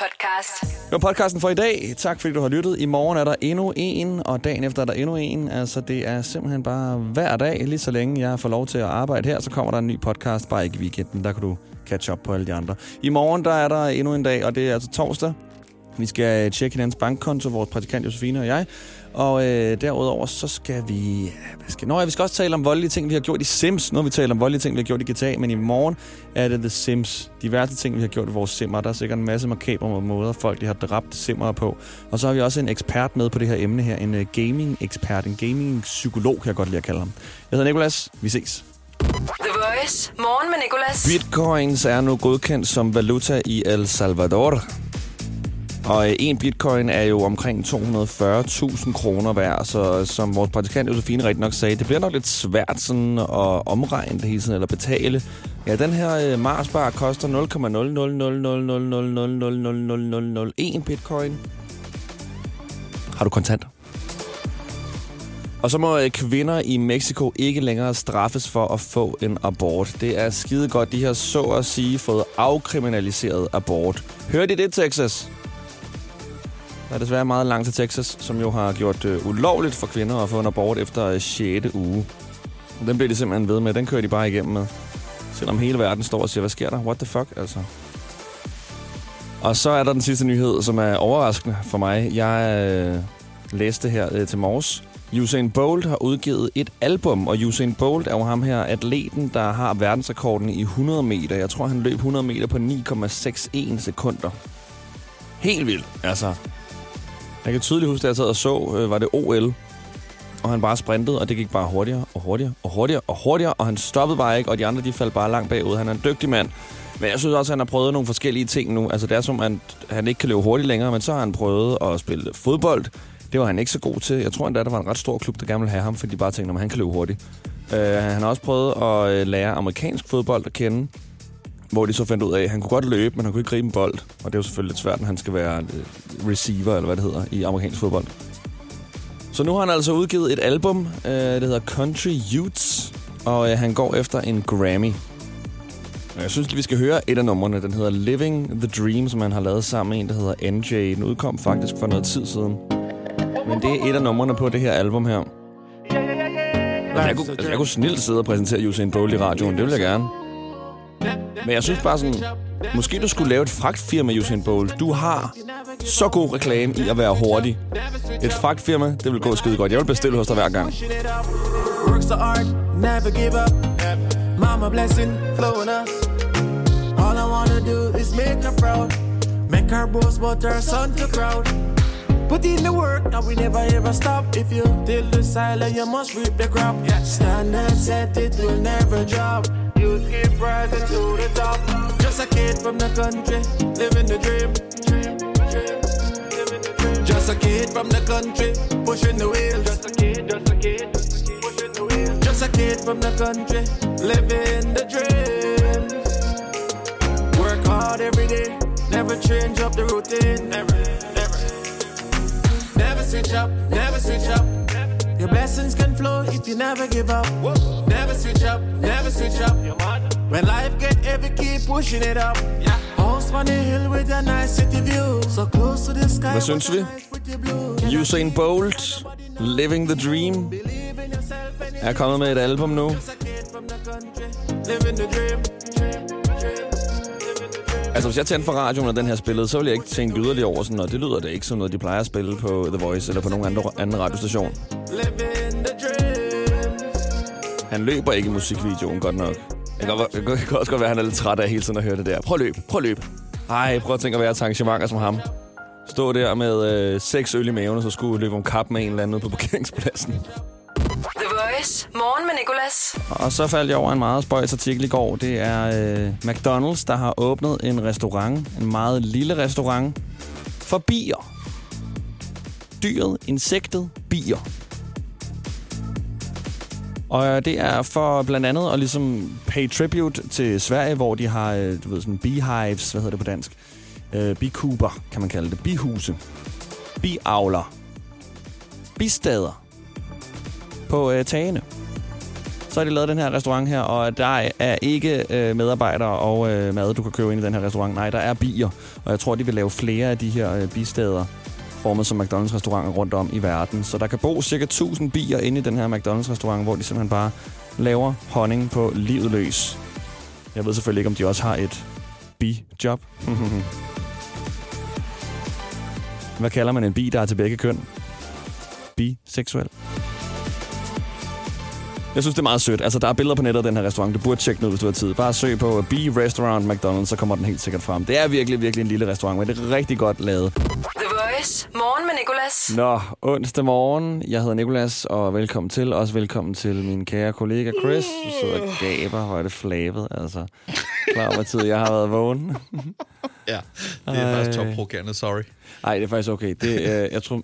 podcast. Det var podcasten for i dag. Tak fordi du har lyttet. I morgen er der endnu en, og dagen efter er der endnu en. Altså, det er simpelthen bare hver dag. Lige så længe jeg får lov til at arbejde her, så kommer der en ny podcast, bare ikke i weekenden. Der kan du catch up på alle de andre. I morgen, der er der endnu en dag, og det er altså torsdag. Vi skal tjekke hinandens bankkonto, vores praktikant Josefine og jeg. Og øh, derudover så skal vi... Hvad skal, nå ja, vi skal også tale om voldelige ting, vi har gjort i Sims. Nu har vi talt om voldelige ting, vi har gjort i GTA, men i morgen er det The Sims. De værste ting, vi har gjort i vores simmer. Der er sikkert en masse makabre måder, folk de har dræbt simmer på. Og så har vi også en ekspert med på det her emne her. En uh, gaming-ekspert, en gaming-psykolog, kan jeg godt lide at kalde ham. Jeg hedder Nikolas. Vi ses. The Voice. Morgen med Nicolas. Bitcoins er nu godkendt som valuta i El Salvador. Og øh, en bitcoin er jo omkring 240.000 kroner værd, så som vores praktikant Josefine rigtig nok sagde, det bliver nok lidt svært sådan at omregne det hele tiden, eller betale. Ja, den her øh, koster 0,0000000000001 bitcoin. Har du kontanter? Og så må kvinder i Mexico ikke længere straffes for at få en abort. Det er skide godt. De har så at sige fået afkriminaliseret abort. Hørte I det, Texas? Der er desværre meget langt til Texas, som jo har gjort øh, ulovligt for kvinder at få en abort efter øh, 6. uge. Den bliver de simpelthen ved med. Den kører de bare igennem med. Selvom hele verden står og siger, hvad sker der? What the fuck, altså? Og så er der den sidste nyhed, som er overraskende for mig. Jeg øh, læste her øh, til morges. Usain Bolt har udgivet et album, og Usain Bolt er jo ham her, atleten, der har verdensrekorden i 100 meter. Jeg tror, han løb 100 meter på 9,61 sekunder. Helt vildt, altså. Jeg kan tydeligt huske, at jeg sad og så, øh, var det OL, og han bare sprintede, og det gik bare hurtigere og hurtigere og hurtigere og hurtigere, og han stoppede bare ikke, og de andre de faldt bare langt bagud. Han er en dygtig mand. Men jeg synes også, at han har prøvet nogle forskellige ting nu. Altså det er som, at han ikke kan løbe hurtigt længere, men så har han prøvet at spille fodbold. Det var han ikke så god til. Jeg tror endda, der var en ret stor klub, der gerne ville have ham, fordi de bare tænkte, at han kan løbe hurtigt. Uh, han har også prøvet at øh, lære amerikansk fodbold at kende, hvor de så fandt ud af, at han kunne godt løbe, men han kunne ikke gribe en bold. Og det er jo selvfølgelig lidt svært, når han skal være øh, receiver, eller hvad det hedder, i amerikansk fodbold. Så nu har han altså udgivet et album, uh, det hedder Country Youths, og øh, han går efter en Grammy. Og Jeg synes vi skal høre et af numrene. Den hedder Living the Dream, som han har lavet sammen med en, der hedder NJ. Den udkom faktisk for noget tid siden. Men det er et af numrene på det her album her. Altså, jeg, kunne, altså, jeg kunne snilt sidde og præsentere Usain Bolt i radioen. Det vil jeg gerne. Men jeg synes bare sådan... Måske du skulle lave et fragtfirma, Usain Bolt. Du har så god reklame i at være hurtig. Et fragtfirma, det vil gå skide godt. Jeg vil bestille hos dig hver gang. Never give up. Mama blessing flowing us. All I wanna do is make her proud. Make her boast but her son to crowd. Put in the work and we never ever stop. If you till the silent, you must reap the crop. Standard set, it will never drop. You keep rising to the top. Just a kid from the country, living the dream. Dream, dream, living the dream. Just a kid from the country, pushing the wheels. Just a kid, just a kid, pushing the wheels. Just a kid from the country, living the dream. Work hard every day, never change up the routine. Never, never. Never switch up, never switch up. Blessings can flow if you never give up. Never switch up, never switch up. When life get heavy, keep pushing it up. House on the hill with a nice city view. So close to the sky. Hvad synes vi? a. Usain Bolt, Living the Dream, er kommet med et album nu. a. Living the dream. Altså, hvis jeg tændte for radioen, og den her spillede, så ville jeg ikke tænke yderligere over sådan, og det lyder da ikke som noget, de plejer at spille på The Voice eller på nogen andre, anden radiostation. Han løber ikke i musikvideoen godt nok. Det kan, godt, det kan- også godt være, at han er lidt træt af hele tiden at høre det der. Prøv at løb, prøv at løb. Ej, prøv at tænke at være til arrangementer som ham. Stå der med øh, seks øl i maven, og så skulle løbe om kap med en eller anden på parkeringspladsen. Morgen med Nicolas. Og så faldt jeg over en meget spøjs artikel i går. Det er øh, McDonald's, der har åbnet en restaurant. En meget lille restaurant. For bier. Dyret, insektet, bier. Og øh, det er for blandt andet at ligesom pay tribute til Sverige, hvor de har, øh, du ved, sådan beehives, hvad hedder det på dansk? Øh, bikuber, kan man kalde det. Bihuse. Biavler. Bistader. På øh, tagene. Så har de lavet den her restaurant her, og der er ikke øh, medarbejdere og øh, mad, du kan købe ind i den her restaurant. Nej, der er bier, og jeg tror, de vil lave flere af de her øh, bisteder formet som McDonald's-restauranter rundt om i verden. Så der kan bo cirka 1000 bier inde i den her McDonald's-restaurant, hvor de simpelthen bare laver honning på livet løs. Jeg ved selvfølgelig ikke, om de også har et bi-job. Hvad kalder man en bi, der er til begge køn? Biseksuel. Jeg synes, det er meget sødt. Altså, der er billeder på nettet af den her restaurant. Du burde tjekke den ud, hvis du har tid. Bare søg på B Restaurant McDonald's, så kommer den helt sikkert frem. Det er virkelig, virkelig en lille restaurant, men det er rigtig godt lavet. The Voice. Morgen med Nicolas. Nå, onsdag morgen. Jeg hedder Nikolas, og velkommen til. Også velkommen til min kære kollega Chris. Du sidder og gaber, hvor er det flabet, altså. Klar over tid, jeg har været vågen. Ja, det er Ej. faktisk topprovokerende, sorry. Nej, det er faktisk okay. Det, øh, jeg tror,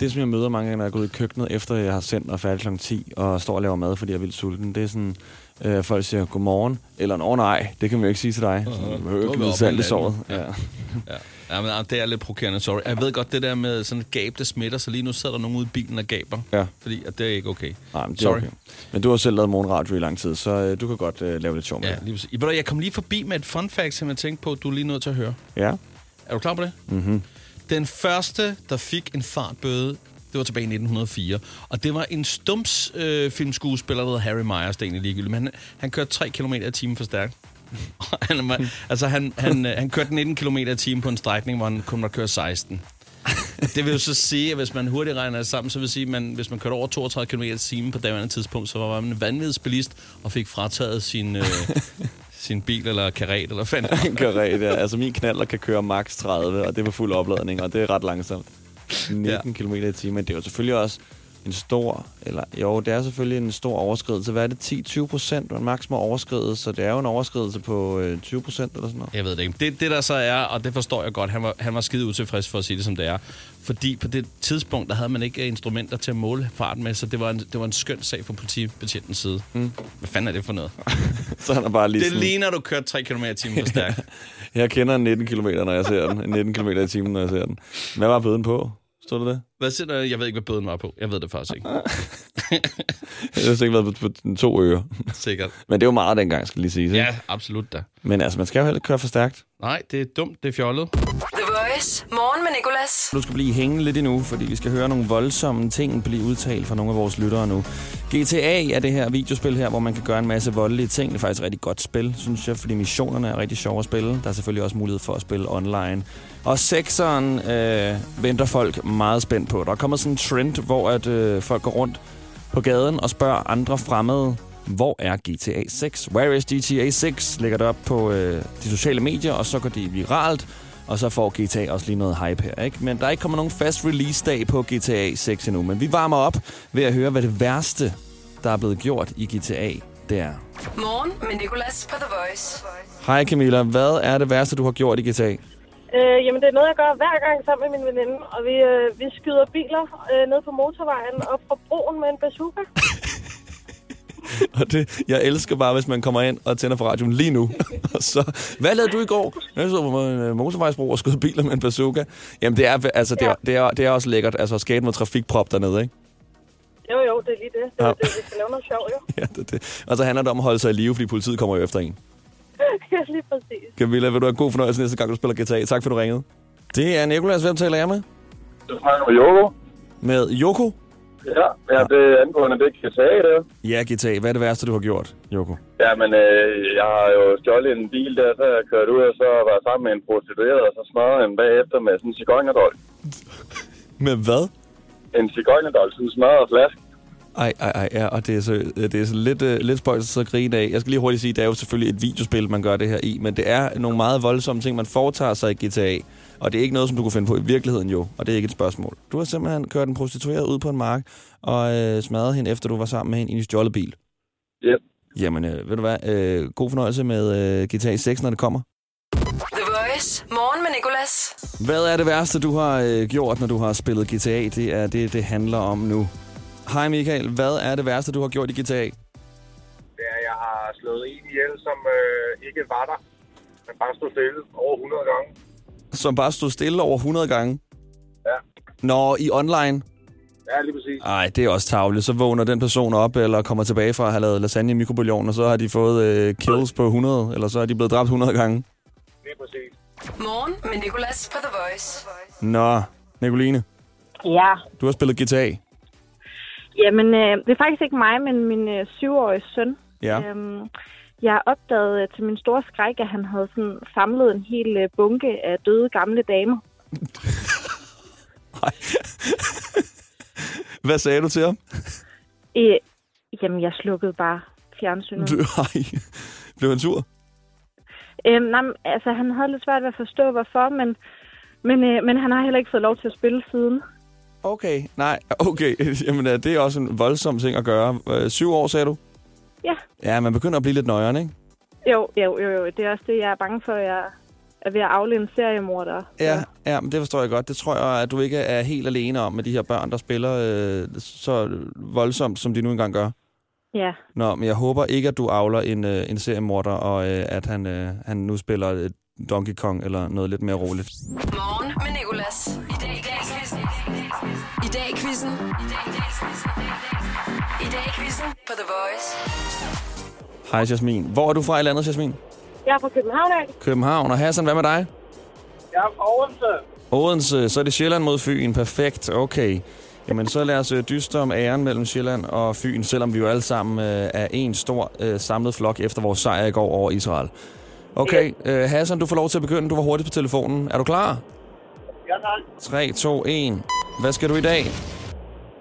det, som jeg møder mange gange, når jeg går ud i køkkenet, efter jeg har sendt og færdig kl. 10, og står og laver mad, fordi jeg er vildt sulten, det er sådan, øh, folk siger godmorgen, eller nå nej, det kan man jo ikke sige til dig. Uh-huh. Du behøver er ikke vi oppe salt i såret. Ja. Ja. Ja, men ah, det er lidt provokerende, sorry. Jeg ved godt, det der med sådan et gab, der smitter, så lige nu sidder der nogen ude i bilen og gaber. Ja. Fordi at det er ikke okay. Nej, men det er Sorry. okay. Men du har selv lavet morgenradio i lang tid, så øh, du kan godt øh, lave lidt sjov med Ja, det. lige præcis. Jeg kom lige forbi med et fun fact, som jeg tænkte på, du er lige nødt til at høre. Ja. Er du klar på det? Mm-hmm. Den første, der fik en fartbøde, det var tilbage i 1904. Og det var en stums øh, filmskuespiller, der hed Harry Myers, det er egentlig ligegyldigt. Men han, han kørte 3 km i timen for stærkt. Han, var- altså, han, han, øh, han kørte 19 km i timen på en strækning, hvor han kun måtte køre 16. Det vil jo så sige, at hvis man hurtigt regner det sammen, så vil sige, at man, hvis man kørte over 32 km i timen på daværende tidspunkt, så var man en vanvidsbilist og fik frataget sin, øh, sin bil eller karet, eller fanden. En karret, ja. Altså min knaller kan køre max 30, og det er på fuld opladning, og det er ret langsomt. 19 ja. km i timen, men det er jo selvfølgelig også en stor, eller jo, det er selvfølgelig en stor overskridelse. Hvad er det? 10-20 procent, man max må overskride, så det er jo en overskridelse på øh, 20 procent eller sådan noget. Jeg ved det ikke. Det, det der så er, og det forstår jeg godt, han var, han var skide utilfreds for at sige det, som det er. Fordi på det tidspunkt, der havde man ikke instrumenter til at måle farten med, så det var en, det var en skøn sag fra politibetjentens side. Mm. Hvad fanden er det for noget? Så han er bare lige Det sådan, ligner, du kørte 3 km i timen for stærkt. jeg kender en 19 km, når jeg ser den. En 19 km i timen, når jeg ser den. Hvad var bøden på? Stod det det? Hvad siger du? Jeg ved ikke, hvad bøden var på. Jeg ved det faktisk ikke. Det har sikkert været på, på to øre. Sikkert. Men det er jo meget dengang, skal lige sige. Ja, absolut da. Men altså, man skal jo heller ikke køre for stærkt. Nej, det er dumt. Det er fjollet. The Morgen med Nicolas. Du skal blive hængende lidt endnu, fordi vi skal høre nogle voldsomme ting blive udtalt fra nogle af vores lyttere nu. GTA er det her videospil her, hvor man kan gøre en masse voldelige ting. Det er faktisk et rigtig godt spil, synes jeg, fordi missionerne er rigtig sjove at spille. Der er selvfølgelig også mulighed for at spille online. Og sekseren øh, venter folk meget spændt på. Der er kommet sådan en trend, hvor at, øh, folk går rundt på gaden og spørger andre fremmede, hvor er GTA 6? Where is GTA 6? Lægger det op på øh, de sociale medier, og så går de viralt. Og så får GTA også lige noget hype her, ikke? Men der er ikke kommet nogen fast release-dag på GTA 6 endnu. Men vi varmer op ved at høre, hvad det værste, der er blevet gjort i GTA, det er. Morgen med Nicolas på The Voice. Hej Camilla, hvad er det værste, du har gjort i GTA? Øh, jamen, det er noget, jeg gør hver gang sammen med min veninde, og vi, øh, vi skyder biler øh, ned på motorvejen op fra broen med en bazooka. Og det, jeg elsker bare, hvis man kommer ind og tænder for radioen lige nu. og så, hvad lavede du i går? Jeg så på en øh, motorvejsbro og skød biler med en bazooka. Jamen, det er, altså, det er, det er, det er også lækkert. Altså, at skate med trafikprop dernede, ikke? Jo, jo, det er lige det. Det er Ja. ja. det, vi skal lave noget sjov, jo. Ja, det, det. Og så handler det om at holde sig i live, fordi politiet kommer jo efter en. ja, lige præcis. Camilla, vil du have god fornøjelse næste gang, du spiller GTA. Tak for, du ringede. Det er Nikolas. Hvem taler jeg med? Du snakker med Joko. Med Joko. Ja, ja, det er angående det sige det. Ja, GTA. Hvad er det værste, du har gjort, Joko? Ja, men øh, jeg har jo stjålet en bil der, så jeg kørt ud og så var sammen med en prostitueret, og så smadrede en bagefter med sådan en cigøjnerdol. Med hvad? En cigøjnerdol, sådan en smadret flaske. Ej, ej, ej, ja, og det er så, det er så lidt, uh, lidt spøjt at sidde og grine af. Jeg skal lige hurtigt sige, det er jo selvfølgelig et videospil, man gør det her i, men det er nogle meget voldsomme ting, man foretager sig i GTA. Og det er ikke noget, som du kunne finde på i virkeligheden jo, og det er ikke et spørgsmål. Du har simpelthen kørt en prostitueret ud på en mark og øh, smadret hende, efter du var sammen med hende i en stjålet bil. Yep. Jamen, øh, ved du hvad? Øh, god fornøjelse med øh, GTA 6, når det kommer. The Voice. Morgen med Nicolas. Hvad er det værste, du har øh, gjort, når du har spillet GTA? Det er det, det handler om nu. Hej Michael, hvad er det værste, du har gjort i GTA? det er, at jeg har slået en ihjel, som øh, ikke var der. Men bare stod stille over 100 gange. Som bare stod stille over 100 gange? Ja. Nå, i online? Ja, lige præcis. Ej, det er også tavligt. Så vågner den person op, eller kommer tilbage fra at have lavet lasagne i mikrobølgen, og så har de fået øh, kills på 100, eller så er de blevet dræbt 100 gange. Lige præcis. Morgen med Nicolas på The Voice. Nå, Nicoline, Ja. du har spillet GTA. Jamen, øh, det er faktisk ikke mig, men min øh, syvårige søn. Ja. Øhm, jeg opdagede øh, til min store skræk, at han havde sådan samlet en hel øh, bunke af døde gamle damer. Hvad sagde du til ham? Øh, jamen, jeg slukkede bare fjernsynet. Du, ej, blev han sur? Øhm, nej, altså, han havde lidt svært ved at forstå, hvorfor, men, men, øh, men han har heller ikke fået lov til at spille siden. Okay, nej, okay. Jamen, det er også en voldsom ting at gøre. Øh, Syv år, sagde du? Ja. Ja, man begynder at blive lidt nøjeren, ikke? Jo, jo, jo, jo. Det er også det, jeg er bange for, at jeg er ved at afle en seriemorder. Ja, ja, men det forstår jeg godt. Det tror jeg, at du ikke er helt alene om med de her børn, der spiller øh, så voldsomt, som de nu engang gør. Ja. Nå, men jeg håber ikke, at du avler en, øh, en seriemorder, og øh, at han, øh, han nu spiller øh, Donkey Kong eller noget lidt mere roligt. Morgen med quizzen. I dag quizzen på The Voice. Hej Jasmin. Hvor er du fra i landet, Jasmin? Jeg er fra København af. København. Og Hassan, hvad med dig? Jeg er fra Odense. Odense, så er det Sjælland mod Fyn. Perfekt, okay. Jamen, så lad os øh, dyste om æren mellem Sjælland og Fyn, selvom vi jo alle sammen øh, er en stor øh, samlet flok efter vores sejr i går over Israel. Okay, øh, Hassan, du får lov til at begynde. Du var hurtigt på telefonen. Er du klar? Ja, tak. 3, 2, 1. Hvad skal du i dag?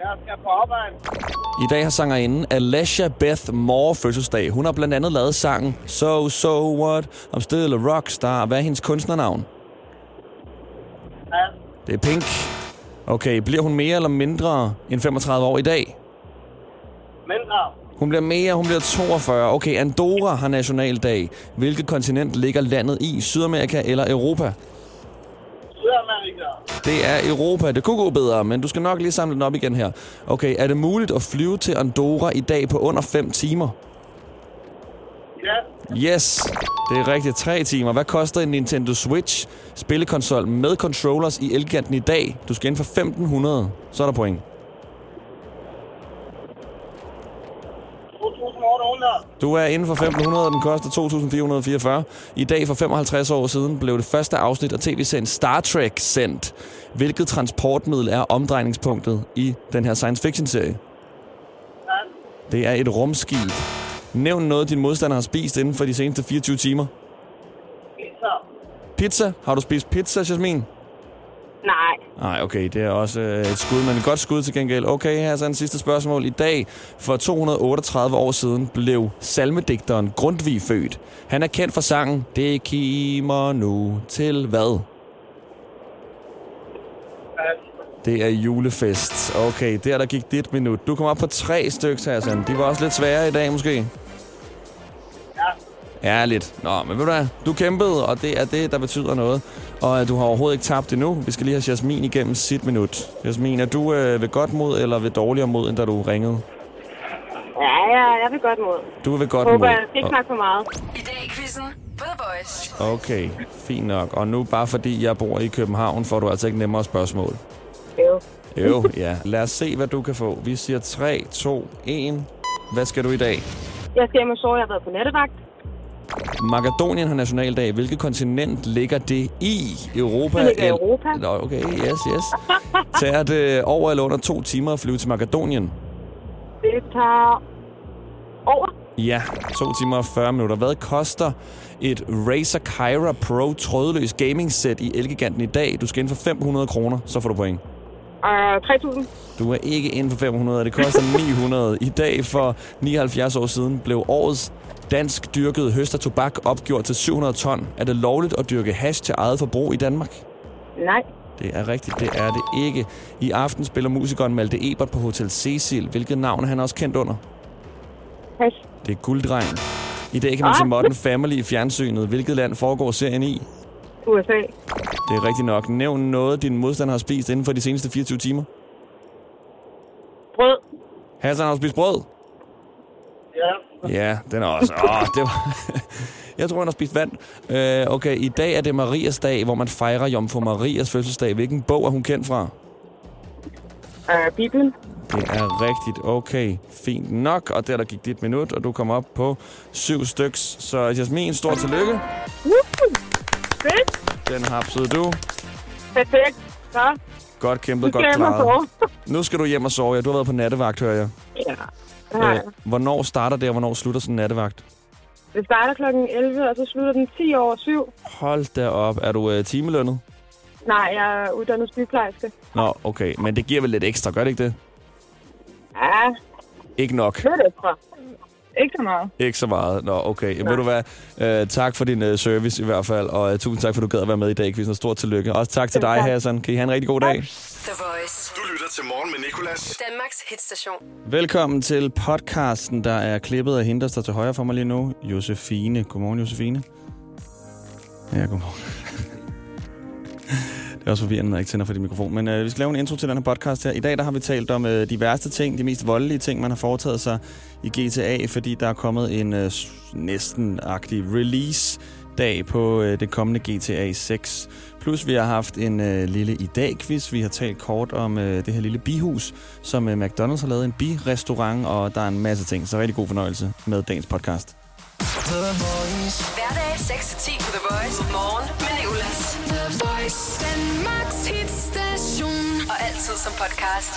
Jeg skal på arbejde. I dag har sangerinden Alessia Beth Moore fødselsdag. Hun har blandt andet lavet sangen So, So What, I'm Still a Rockstar. Hvad er hendes kunstnernavn? Ja. Det er Pink. Okay, bliver hun mere eller mindre end 35 år i dag? Mindre. Hun bliver mere, hun bliver 42. Okay, Andorra har nationaldag. Hvilket kontinent ligger landet i? Sydamerika eller Europa? Sydamerika. Det er Europa. Det kunne gå bedre, men du skal nok lige samle den op igen her. Okay, er det muligt at flyve til Andorra i dag på under 5 timer? Ja. Yes, det er rigtigt. 3 timer. Hvad koster en Nintendo Switch spillekonsol med controllers i Elgiganten i dag? Du skal ind for 1500. Så er der point. Du er inden for 1500, og den koster 2444. I dag for 55 år siden blev det første afsnit af tv-serien Star Trek sendt. Hvilket transportmiddel er omdrejningspunktet i den her science fiction-serie? Det er et rumskib. Nævn noget, din modstander har spist inden for de seneste 24 timer. Pizza. Pizza. Har du spist pizza, Jasmin? Nej. Nej, okay, det er også øh, et skud, men et godt skud til gengæld. Okay, her er så en sidste spørgsmål. I dag, for 238 år siden, blev salmedigteren Grundtvig født. Han er kendt for sangen Det kimer nu til hvad? Det er julefest. Okay, der der gik dit minut. Du kom op på tre stykker, Hassan. De var også lidt svære i dag, måske. Ja, lidt. Nå, men ved du hvad? Du kæmpede, og det er det, der betyder noget. Og øh, du har overhovedet ikke tabt endnu. Vi skal lige have Jasmin igennem sit minut. Jasmin, er du øh, ved godt mod eller ved dårligere mod, end da du ringede? Ja, jeg, jeg vil godt mod. Du er ved godt Håber, mod. jeg ikke snakke for meget. I dag i quizzen. Okay, fint nok. Og nu bare fordi jeg bor i København, får du altså ikke nemmere spørgsmål. Jo. Jo, ja. Lad os se, hvad du kan få. Vi siger 3, 2, 1. Hvad skal du i dag? Jeg skal hjem og sove. Jeg har været på nattevagt. Makedonien har nationaldag. Hvilket kontinent ligger det i? Europa? Det ligger i Europa. Nå, okay, yes, yes. Tager det over eller under to timer at flyve til Makedonien? Det tager over. Ja, to timer og 40 minutter. Hvad koster et Razer Kyra Pro trådløs gaming set i Elgiganten i dag? Du skal ind for 500 kroner, så får du point. Uh, 3.000. Du er ikke inden for 500, det koster 900. I dag for 79 år siden blev årets dansk dyrket høst af tobak opgjort til 700 ton. Er det lovligt at dyrke hash til eget forbrug i Danmark? Nej. Det er rigtigt, det er det ikke. I aften spiller musikeren Malte Ebert på Hotel Cecil. Hvilket navn er han også kendt under? Pas. Det er Gulddrengen. I dag kan man se Modern Family i fjernsynet. Hvilket land foregår serien i? USA. Det er rigtigt nok. Nævn noget, din modstander har spist inden for de seneste 24 timer. Brød. Hassan har spist brød? Ja. Ja, den er også... Åh, det var... Jeg tror, han har spist vand. Øh, okay, i dag er det Marias dag, hvor man fejrer Jomfru Marias fødselsdag. Hvilken bog er hun kendt fra? Uh, Bibelen. Det er rigtigt. Okay, fint nok. Og der, der gik dit minut, og du kom op på syv styks. Så Jasmin, stort tillykke. Fedt. Den hapsede du. Perfekt. Så, Godt kæmpet, godt klaret. Nu skal du hjem og sove. Ja, du har været på nattevagt, hører jeg. ja. Det har Øh, hvornår starter det, og hvornår slutter sådan en nattevagt? Det starter klokken 11, og så slutter den 10 over 7. Hold da op. Er du øh, timelønnet? Nej, jeg er uddannet sygeplejerske. Nå, okay. Men det giver vel lidt ekstra, gør det ikke det? Ja, Ikke nok. lidt ekstra. Ikke så meget. Ikke så meget. Nå, okay. Jamen, ved du hvad? Øh, tak for din øh, service i hvert fald, og øh, tusind tak, for du gad at være med i dag, Quizzen. Stort tillykke. Også tak til dig. Hassan. Kan I have en rigtig god dag? The Voice. Til Morgen med Nicolas. Danmarks hitstation. Velkommen til podcasten, der er klippet af hende, der står til højre for mig lige nu. Josefine. Godmorgen, Josefine. Ja, godmorgen. Det er også forvirrende, når jeg ikke tænder for din mikrofon. Men øh, vi skal lave en intro til den her podcast her. I dag der har vi talt om øh, de værste ting, de mest voldelige ting, man har foretaget sig i GTA, fordi der er kommet en øh, næsten-agtig release-dag på øh, det kommende GTA 6. Plus vi har haft en øh, lille i dag-quiz. Vi har talt kort om øh, det her lille bihus, som øh, McDonald's har lavet. En birestaurant, og der er en masse ting. Så rigtig god fornøjelse med dagens podcast. Hverdag 6-10 på The Voice. Morgen med Nicolas. The Voice. Danmarks hitstation. Og altid som podcast.